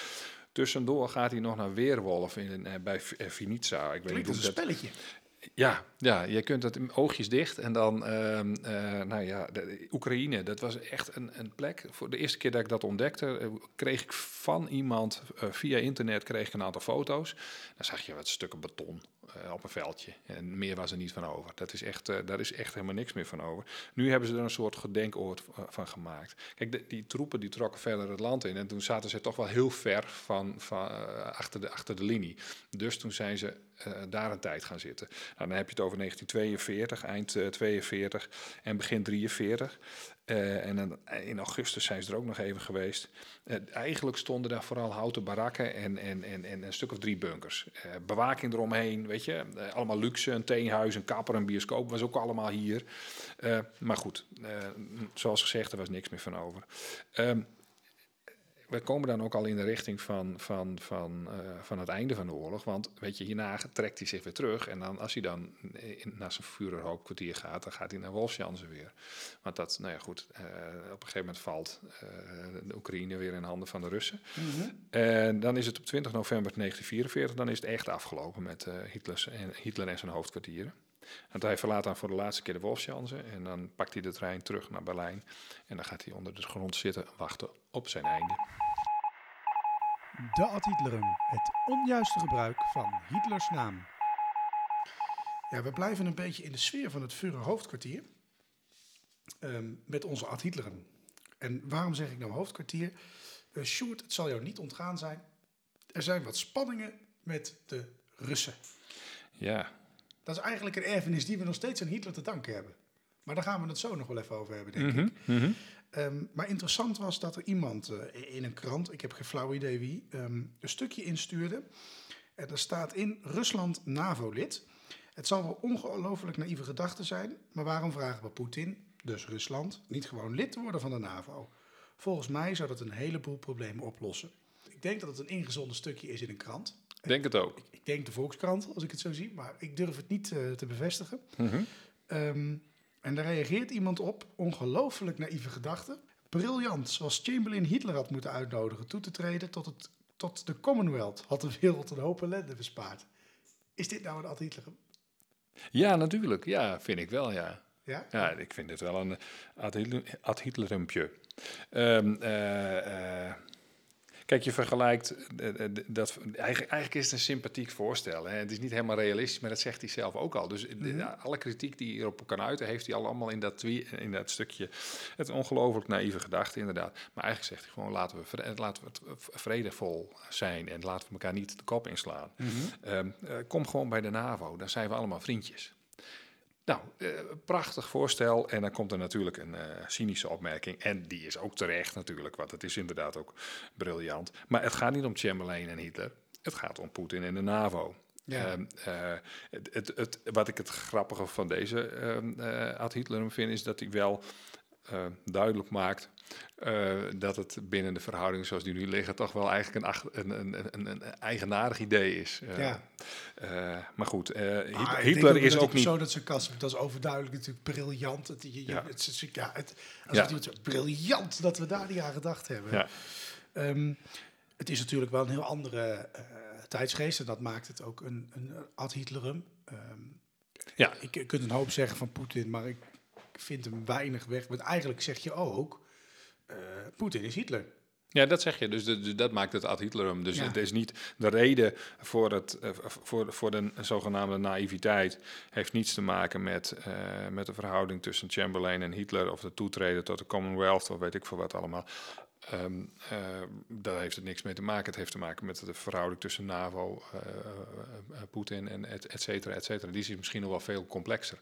S3: Tussendoor gaat hij nog naar Weerwolf in, eh, bij Vinica. Ik weet niet
S1: Klinkt als
S3: hoe
S1: een
S3: dat...
S1: spelletje.
S3: Ja, ja, je kunt het oogjes dicht en dan, ehm, eh, nou ja, Oekraïne, dat was echt een, een plek. Voor de eerste keer dat ik dat ontdekte, eh, kreeg ik van iemand eh, via internet kreeg ik een aantal foto's. Dan zag je wat stukken beton op een veldje en meer was er niet van over. Dat is echt, daar is echt helemaal niks meer van over. Nu hebben ze er een soort gedenkoord van gemaakt. Kijk, die troepen die trokken verder het land in en toen zaten ze toch wel heel ver van, van, achter, de, achter de linie. Dus toen zijn ze daar een tijd gaan zitten. Nou, dan heb je het over 1942, eind eh, 42 en begin 43. Eh, en dan, in augustus zijn ze er ook nog even geweest. Eh, eigenlijk stonden daar vooral houten barakken en, en, en, en een stuk of drie bunkers. Eh, bewaking eromheen, weet je. Eh, allemaal luxe, een teenhuis, een kapper, een bioscoop. Was ook allemaal hier. Eh, maar goed, eh, zoals gezegd, er was niks meer van over. Ehm, we komen dan ook al in de richting van, van, van, eh, van het einde van de oorlog. Want weet je, hierna trekt hij zich weer terug. En dan, als hij dan in, naar zijn Führerhauptkwartier gaat, dan gaat hij naar Wolfschanze weer. Want dat, nou ja, goed, eh, op een gegeven moment valt eh, de Oekraïne weer in handen van de Russen. En dan is het op 20 november 1944, dan is het echt afgelopen met Hitlers en, Hitler en zijn hoofdkwartieren. Want hij verlaat dan voor de laatste keer de Wolfschanze en dan pakt hij de trein terug naar Berlijn. En dan gaat hij onder de grond zitten wachten op zijn einde.
S4: De ad Hitlerum, het onjuiste gebruik van Hitlers naam.
S1: Ja, we blijven een beetje in de sfeer van het Führer hoofdkwartier. ehm, met onze Ad Hitleren. En waarom zeg ik nou hoofdkwartier? Eh Sjoerd, het zal jou niet ontgaan zijn. Er zijn wat spanningen met de Russen.
S3: Ja,
S1: Dat is eigenlijk een erfenis die we nog steeds aan Hitler te danken hebben. Maar daar gaan we het zo nog wel even over hebben, denk
S3: Mhm,
S1: ik.
S3: mhm.
S1: Ehm, maar interessant was dat er iemand eh, in een krant, ik heb geen flauw idee wie, ehm, een stukje instuurde. En er staat in Rusland NAVO-lid. Het zal wel ongelooflijk naïeve gedachte zijn, maar waarom vragen we Poetin, dus Rusland, niet gewoon lid te worden van de NAVO? Volgens mij zou dat een heleboel problemen oplossen. Ik denk dat het een ingezonden stukje is in een krant.
S3: Denk het ook.
S1: Ik denk de Volkskrant, als ik het zo zie, maar ik durf het niet eh, te bevestigen.
S3: Mhm.
S1: Ehm, en daar reageert iemand op, ongelooflijk naïeve gedachte. Briljant, zoals Chamberlain Hitler had moeten uitnodigen toe te treden tot, het, tot de Commonwealth, had de wereld een hoop ellende bespaard. Is dit nou een ad Hitler?
S3: Ja, natuurlijk. Ja, vind ik wel, ja.
S1: Ja?
S3: Ja, ik vind het wel een ad Hitler- ad Hitlerumpje. Ehm, eh, eh, kijk, je vergelijkt eh, eh, dat. Eigenlijk, eigenlijk is het een sympathiek voorstel. Hè. Het is niet helemaal realistisch, maar dat zegt hij zelf ook al. Dus
S1: Mhm.
S3: alle kritiek die hij erop kan uiten, heeft hij al allemaal in dat, in dat stukje. Het ongelooflijk naïeve gedachte, inderdaad. Maar eigenlijk zegt hij gewoon: laten we, laten we het vredevol zijn en laten we elkaar niet de kop inslaan.
S1: Mhm.
S3: Ehm, eh, kom gewoon bij de NAVO, dan zijn we allemaal vriendjes. Nou, eh, prachtig voorstel. En dan komt er natuurlijk een eh, cynische opmerking. En die is ook terecht natuurlijk, want het is inderdaad ook briljant. Maar het gaat niet om Chamberlain en Hitler. Het gaat om Poetin en de NAVO.
S1: Ja.
S3: Ehm, eh, het, het, het, wat ik het grappige van deze eh, ad Hitler vind, is dat hij wel duidelijk maakt eh, dat het binnen de verhoudingen zoals die nu liggen toch wel eigenlijk een, een, een, een, een eigenaardig idee is. Eh,
S1: Ja.
S3: eh, maar goed,
S1: Ah, ik denk
S3: Hitler
S1: dat
S3: is
S1: die
S3: ook niet...
S1: persoon dat ze kast, dat is overduidelijk natuurlijk briljant. Het, je,
S3: Ja.
S1: het, ja, het,
S3: Ja.
S1: briljant dat we daar niet aan gedacht hebben.
S3: Ja.
S1: Ehm, het is natuurlijk wel een heel andere tijdsgeest en dat maakt het ook een, een ad Hitlerum. Ehm,
S3: Ja.
S1: Ik, je kunt een hoop zeggen van Poetin, maar ik vind hem weinig weg. Want eigenlijk zeg je ook, Poetin is Hitler.
S3: Ja, dat zeg je. Dus, de- de- dat maakt het ad Hitlerum. Dus
S1: Ja.
S3: het is niet de reden voor, het, eh, voor, voor de zogenaamde naïviteit. Heeft niets te maken met, eh, met de verhouding tussen Chamberlain en Hitler. Of de toetreden tot de Commonwealth. Of weet ik veel wat allemaal. Ehm, eh, daar heeft het niks mee te maken. Het heeft te maken met de verhouding tussen NAVO, eh, eh, eh, Poetin en et, et cetera, et cetera. Die is misschien nog wel veel complexer.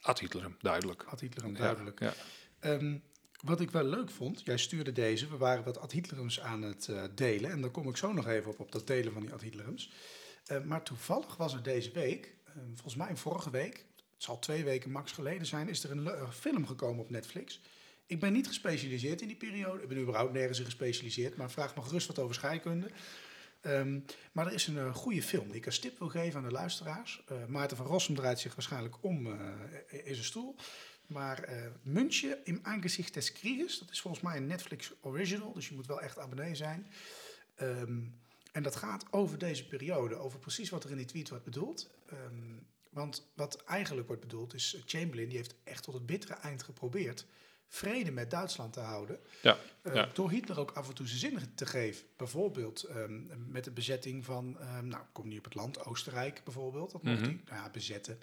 S3: Ehm, eh, ad Hitlerum, duidelijk.
S1: Ad Hitlerum,
S3: Ja,
S1: duidelijk.
S3: Ja,
S1: Ehm, wat ik wel leuk vond, jij stuurde deze, we waren wat ad Hitlerums aan het eh, delen. En daar kom ik zo nog even op, op dat delen van die ad Hitlerums. Eh, maar toevallig was er deze week, eh, volgens mij vorige week, het zal twee weken max geleden zijn, is er een film gekomen op Netflix. Ik ben niet gespecialiseerd in die periode. Ik ben überhaupt nergens in gespecialiseerd, maar vraag me gerust wat over scheikunde. Ehm, maar er is een eh, goede film die ik als tip wil geven aan de luisteraars. Eh, Maarten van Rossum draait zich waarschijnlijk om eh, in zijn stoel. Maar München im Angesicht des Krieges, dat is volgens mij een Netflix original, dus je moet wel echt abonnee zijn. Ehm, en dat gaat over deze periode, over precies wat er in die tweet wordt bedoeld. Ehm, want wat eigenlijk wordt bedoeld is, Chamberlain die heeft echt tot het bittere eind geprobeerd vrede met Duitsland te houden.
S3: ja, ja.
S1: Door Hitler ook af en toe zijn zin te geven. Bijvoorbeeld ehm, met de bezetting van, ehm, nou, kom niet op het land, Oostenrijk bijvoorbeeld. Dat mocht
S3: Mhm.
S1: hij, nou ja, bezetten.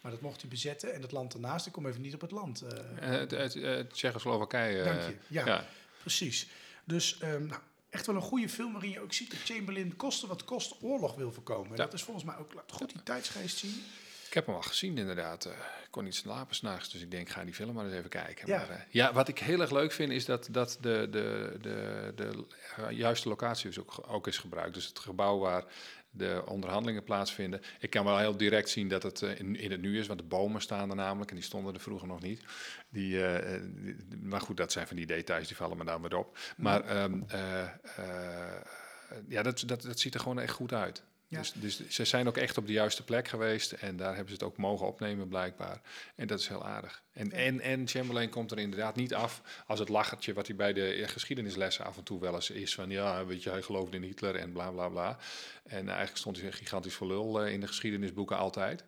S1: Maar dat mocht hij bezetten. En het land daarnaast, ik kom even niet op het land.
S3: het Tsjechoslowakije.
S1: Dank je. Ja,
S3: ja.
S1: precies. Dus ehm, nou, echt wel een goede film waarin je ook ziet dat Chamberlain koste wat kost oorlog wil voorkomen. En dat is volgens mij ook laat goed die tijdsgeest zien.
S3: Ik heb hem al gezien, inderdaad. Eh, ik kon niet slapen s'nachts, dus ik denk, ga die film maar eens even kijken.
S1: Ja.
S3: Maar, eh, ja, wat ik heel erg leuk vind, is dat, dat de, de, de, de eh, juiste locatie ook, ook is gebruikt. Dus het gebouw waar de onderhandelingen plaatsvinden. Ik kan wel heel direct zien dat het in, in het nu is, want de bomen staan er namelijk en die stonden er vroeger nog niet. Die, die- maar goed, dat zijn van die details, die vallen me dan weer op. Maar ehm, eh, eh, ja, dat, dat, dat ziet er gewoon echt goed uit.
S1: Ja.
S3: Dus, dus ze zijn ook echt op de juiste plek geweest en daar hebben ze het ook mogen opnemen blijkbaar. En dat is heel aardig. En, en, en Chamberlain komt er inderdaad niet af als het lachertje wat hij bij de geschiedenislessen af en toe wel eens is. Van ja, weet je, hij geloofde in Hitler en bla bla bla. En eigenlijk stond hij gigantisch voor lul eh, in de geschiedenisboeken altijd.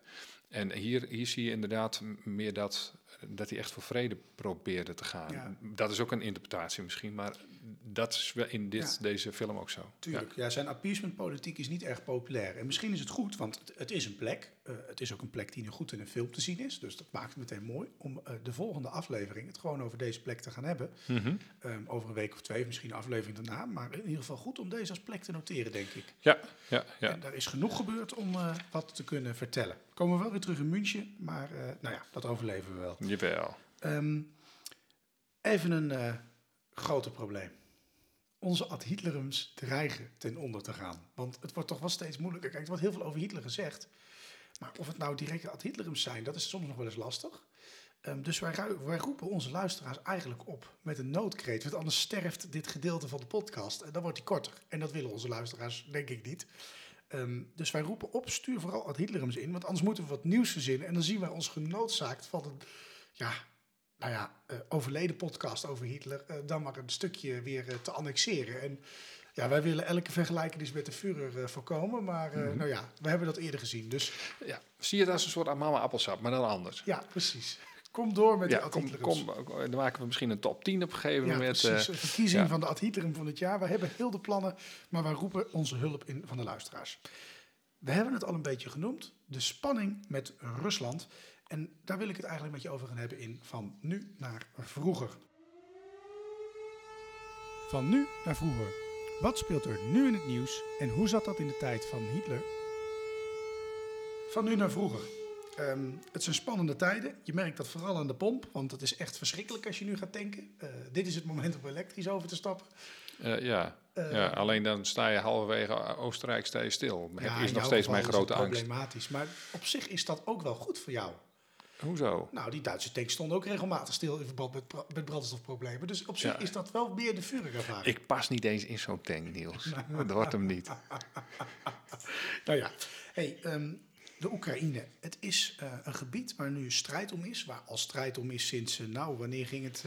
S3: En hier, hier zie je inderdaad meer dat dat hij echt voor vrede probeerde te gaan.
S1: Ja.
S3: Dat is ook een interpretatie misschien, maar dat is wel in dit,
S1: Ja.
S3: deze film ook zo.
S1: Tuurlijk, ja. zijn appeasementpolitiek is niet erg populair. En misschien is het goed, want het, het is een plek. eh, het is ook een plek die nu goed in een film te zien is. Dus dat maakt het meteen mooi om eh, de volgende aflevering het gewoon over deze plek te gaan hebben.
S3: Mhm.
S1: Ehm, over een week of twee, misschien een aflevering daarna. Maar in ieder geval goed om deze als plek te noteren, denk ik.
S3: ja, ja, ja.
S1: En daar is genoeg gebeurd om eh, wat te kunnen vertellen. Komen we wel weer terug in München, maar eh, nou ja, dat overleven we wel.
S3: Jawel.
S1: Ehm, even een groter probleem. Onze ad Hitlerums dreigen ten onder te gaan. Want het wordt toch wel steeds moeilijker. Kijk, er wordt heel veel over Hitler gezegd. Maar of het nou directe ad Hitlerums zijn, dat is soms nog wel eens lastig. Ehm, dus wij, wij roepen onze luisteraars eigenlijk op met een noodkreet. Want anders sterft dit gedeelte van de podcast. En dan wordt die korter. En dat willen onze luisteraars denk ik niet. Ehm, dus wij roepen op, stuur vooral ad Hitlerums in. Want anders moeten we wat nieuws verzinnen. En dan zien wij ons genoodzaakt van een, ja, nou ja, eh, overleden podcast over Hitler. eh, dan maar een stukje weer eh, te annexeren. En ja, wij willen elke vergelijkenis met de Führer voorkomen. Maar eh, nou ja, we hebben dat eerder gezien. Dus
S3: Ja. Zie je het als een soort amama appelsap, maar dan anders.
S1: ja, precies. Kom door met
S3: Ja,
S1: de
S3: kom, kom, dan maken we misschien een top 10 op een gegeven
S1: Ja,
S3: moment.
S1: precies. Een verkiezing
S3: ja.
S1: van de ad Hitlerum van het jaar. We hebben heel de plannen, maar wij roepen onze hulp in van de luisteraars. We hebben het al een beetje genoemd. De spanning met Rusland. En daar wil ik het eigenlijk met je over gaan hebben in van nu naar vroeger. Van nu naar vroeger. Wat speelt er nu in het nieuws en hoe zat dat in de tijd van Hitler? Van nu naar vroeger. Ehm, het zijn spannende tijden. Je merkt dat vooral aan de pomp, want het is echt verschrikkelijk als je nu gaat tanken. Eh, dit is het moment om elektrisch over te stappen.
S3: eh, ja.
S1: Eh,
S3: ja, alleen dan sta je halverwege Oostenrijk sta je stil.
S1: Ja,
S3: is nog steeds mijn grote angst.
S1: problematisch. Maar op zich is dat ook wel goed voor jou.
S3: Hoezo?
S1: Nou, die Duitse tanks stonden ook regelmatig stil in verband met, met brandstofproblemen. Dus op zich
S3: Ja.
S1: is dat wel meer de Führerervaring.
S3: Ik pas niet eens in zo'n tank, Niels. <laughs> Dat wordt hem niet. <laughs>
S1: Nou ja, hey, ehm, de Oekraïne. Het is eh, een gebied waar nu strijd om is. Waar al strijd om is sinds, eh, nou, wanneer ging het...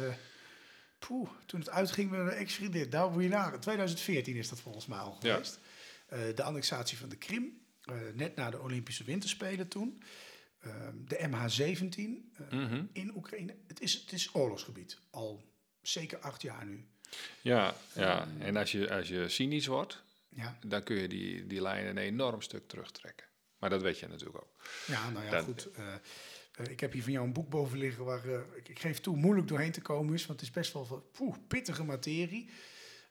S1: poeh, toen het uitging met een ex-vriendin. Nou, moet je nagaan. 2014 is dat volgens mij al geweest. De annexatie van de Krim. net na de Olympische Winterspelen toen. Ehm, de MH17 eh,
S3: Mhm.
S1: in Oekraïne. Het is, het is oorlogsgebied. Al zeker acht jaar nu.
S3: Ja, ja. en als je, als je cynisch wordt,
S1: Ja,
S3: dan kun je die, die lijn een enorm stuk terugtrekken. Maar dat weet je natuurlijk ook.
S1: ja nou ja, goed. eh, eh, ik heb hier van jou een boek boven liggen waar eh, ik, ik geef toe moeilijk doorheen te komen is, want het is best wel poeh, pittige materie.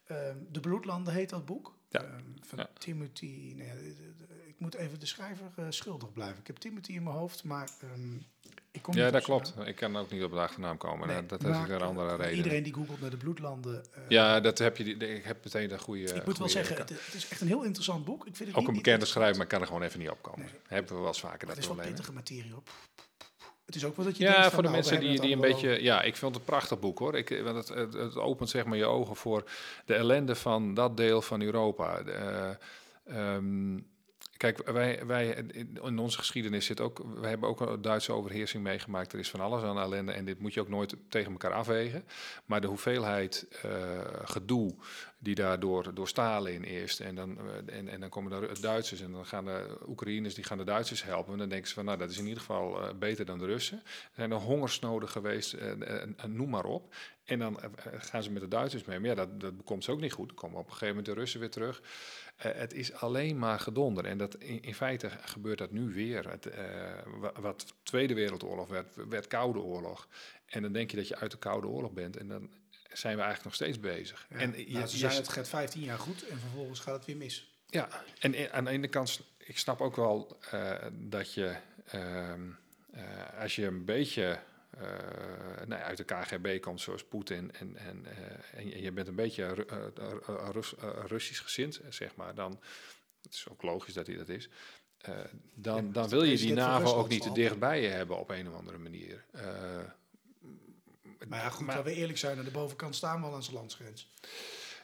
S1: Ehm, de Bloedlanden heet dat boek.
S3: Ja,
S1: Ehm, van
S3: ja.
S1: Timothy. Moet even de schrijver eh, schuldig blijven. Ik heb Timothy in mijn hoofd, maar ehm, ik kom
S3: Ja,
S1: niet
S3: dat
S1: op
S3: klopt.
S1: naam.
S3: Ik kan ook niet op de achternaam komen.
S1: Nee,
S3: dat dat is een andere
S1: eh,
S3: reden.
S1: Iedereen die googelt naar de Bloedlanden. eh,
S3: Ja, dat heb je, ik heb meteen een goede.
S1: ik moet wel zeggen, het, het is echt een heel interessant boek. Ik vind het
S3: ook
S1: niet-
S3: een bekende schrijver, maar ik kan er gewoon even niet opkomen.
S1: Nee.
S3: Hebben we wel eens vaker
S1: Het
S3: dat
S1: is wel
S3: probleem.
S1: pittige materie op. Het is ook wel dat je
S3: Ja, voor de
S1: nou,
S3: mensen die, die een
S1: het
S3: beetje... Ja, ik vond het een prachtig boek hoor. Ik, want het, het, het opent zeg maar je ogen voor de ellende van dat deel van Europa. De, eh, ehm, kijk, wij, wij, in onze geschiedenis zit ook... Wij hebben ook een Duitse overheersing meegemaakt. Er is van alles aan ellende en dit moet je ook nooit tegen elkaar afwegen. Maar de hoeveelheid eh, gedoe die daardoor door Stalin eerst... En dan, eh, en, en dan komen de Duitsers en dan gaan de Oekraïners die gaan de Duitsers helpen. En dan denken ze van, nou, dat is in ieder geval eh, beter dan de Russen. Er zijn er hongersnoden geweest, noem maar op. En dan gaan ze met de Duitsers mee. Maar ja, dat, dat komt ze ook niet goed. Dan komen op een gegeven moment de Russen weer terug. Eh, het is alleen maar gedonder. En dat, in, in feite gebeurt dat nu weer. Het, eh, wa- wat Tweede Wereldoorlog werd, werd Koude Oorlog. En dan denk je dat je uit de Koude Oorlog bent. En dan zijn we eigenlijk nog steeds bezig.
S1: Ja,
S3: en
S1: nou,
S3: je-
S1: ze zijn het gaat 15 jaar goed en vervolgens gaat het weer mis.
S3: ja, en aan de ene kant, ik snap ook wel eh, dat je, ehm, eh, als je een beetje nou ja, uit de KGB komt, zoals Poetin, en, en, eh, en je- bent een beetje eh, eh, Rus- eh, Russisch gezind, zeg maar, dan, het is ook logisch dat hij dat is, eh, dan,
S1: Ja,
S3: dan wil je die NAVO ook niet te dichtbij je hebben op een of andere manier. Eh,
S1: Maar ja, goed,
S3: maar-
S1: laten we eerlijk zijn, aan de bovenkant staan we al aan zijn landsgrens.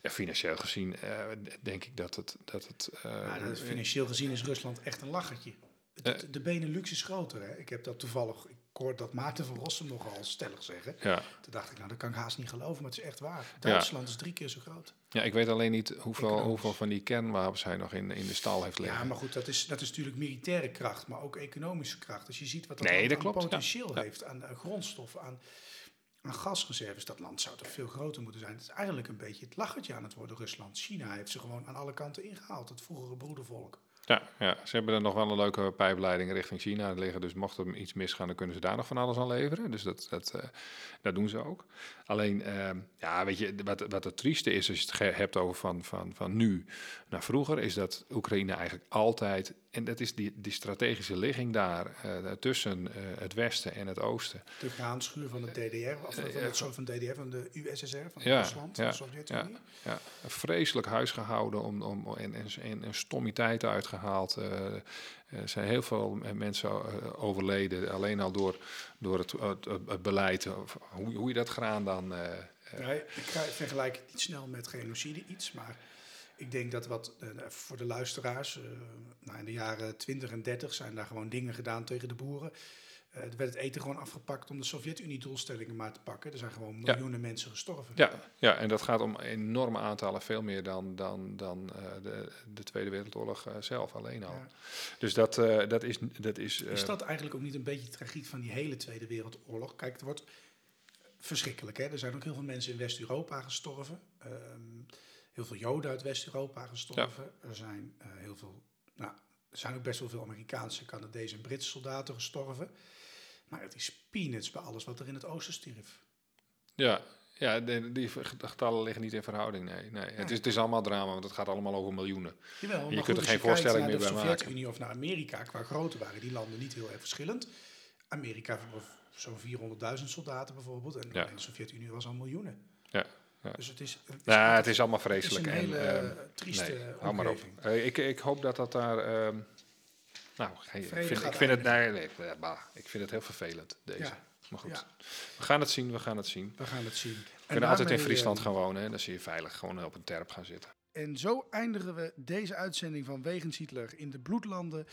S3: ja, financieel gezien eh, denk ik dat het... Dat het eh,
S1: dat financieel gezien is Rusland echt een lachertje.
S3: Eh.
S1: de Benelux is groter. Hè? Ik heb dat toevallig, ik dat Maarten van Rossum nogal stellig zeggen.
S3: Ja.
S1: Toen dacht ik, nou, dat kan ik haast niet geloven, maar het is echt waar. Duitsland is drie keer zo groot.
S3: ja, ik weet alleen niet hoeveel, hoeveel van die kernwapens hij nog in, in de stal heeft liggen.
S1: Ja, maar goed, dat is, dat is natuurlijk militaire kracht, maar ook economische kracht. Als je ziet wat dat
S3: Nee, klopt,
S1: potentieel
S3: Ja.
S1: heeft, aan, aan grondstoffen, aan, aan gasreserves, dat land zou toch veel groter moeten zijn. Het is eigenlijk een beetje het lachertje aan het worden, Rusland. China heeft ze gewoon aan alle kanten ingehaald, het vroegere broedervolk.
S3: Ja, ja, ze hebben er nog wel een leuke pijpleiding richting China liggen. Dus mocht er iets misgaan, dan kunnen ze daar nog van alles aan leveren. Dus dat, dat, eh, dat doen ze ook. Alleen, ehm, ja, weet je, wat, wat het trieste is als je het hebt over van, van, van nu naar vroeger, is dat Oekraïne eigenlijk altijd, en dat is die, die strategische ligging daar eh, tussen eh, het westen en het oosten.
S1: De graanschuur van de DDR, of van
S3: Eh,
S1: het soort van DDR, van de USSR, van
S3: Ja,
S1: Rusland,
S3: ja,
S1: de Sovjet-Unie.
S3: Ja, een vreselijk huis gehouden om, om, en, en, en, en stommiteiten uitgehaald. Er zijn heel veel mensen eh, overleden, alleen al door, door het, het, beleid. Hoe, hoe je dat gedaan dan... eh, eh,
S1: Ja, ik vergelijk het niet snel met genocide iets, maar ik denk dat wat voor de luisteraars, nou in de jaren 20 en 30 zijn daar gewoon dingen gedaan tegen de boeren. Er werd het eten gewoon afgepakt om de Sovjet-Unie-doelstellingen maar te pakken. Er zijn gewoon
S3: Ja.
S1: miljoenen mensen gestorven.
S3: ja, ja, en dat gaat om enorme aantallen, veel meer dan, dan, dan eh, de, de Tweede Wereldoorlog eh, zelf alleen al.
S1: Ja.
S3: Dus dat, dat is... Dat is,
S1: Is dat eigenlijk ook niet een beetje tragiek van die hele Tweede Wereldoorlog? Kijk, het wordt verschrikkelijk. Hè? Er zijn ook heel veel mensen in West-Europa gestorven. Ehm, heel veel Joden uit West-Europa gestorven. Er zijn heel veel, nou, er zijn ook best wel veel Amerikaanse, Canadese en Britse soldaten gestorven. Maar het is peanuts bij alles wat er in het oosten stierf.
S3: Ja, ja de- die getallen liggen niet in verhouding. Nee, nee. Het, is, het is allemaal drama, want het gaat allemaal over miljoenen.
S1: Jawel, maar
S3: kunt
S1: goed,
S3: er
S1: als
S3: geen
S1: je
S3: voorstelling meer
S1: de
S3: bij maken.
S1: Sovjet-Unie of naar Amerika, qua grootte waren die landen niet heel erg verschillend. Amerika zo'n 400.000 soldaten bijvoorbeeld. En,
S3: Ja.
S1: en de Sovjet-Unie was al miljoenen.
S3: Ja, ja.
S1: Dus het is, het is, altijd-
S3: het is allemaal
S1: het is
S3: vreselijk.
S1: een
S3: en,
S1: hele
S3: ehm,
S1: eh, trieste
S3: nee, hou maar op. Eh, ik, ik hoop dat dat daar. ehm, nou, ik vind, ik vind het, nee, nee, bah, ik vind het heel vervelend, deze.
S1: Ja.
S3: Maar goed,
S1: Ja.
S3: we gaan het zien, we gaan het zien.
S1: We gaan het zien.
S3: We kunnen altijd in Friesland
S1: eh,
S3: gaan wonen, hè, dan zie je veilig gewoon op een terp gaan zitten.
S1: En zo eindigen we deze uitzending van Wegens Hitler in de Bloedlanden.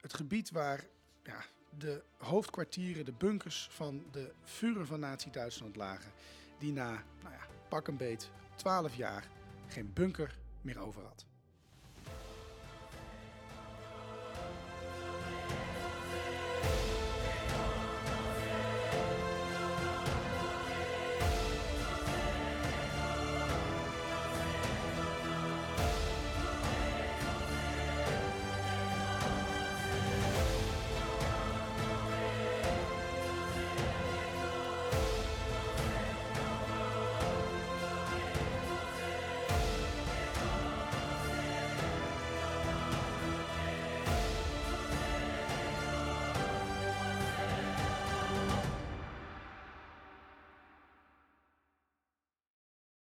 S1: Het gebied waar ja, de hoofdkwartieren, de bunkers van de Führer van Nazi-Duitsland lagen. Die na, nou ja, pak een beet, 12 jaar geen bunker meer over had.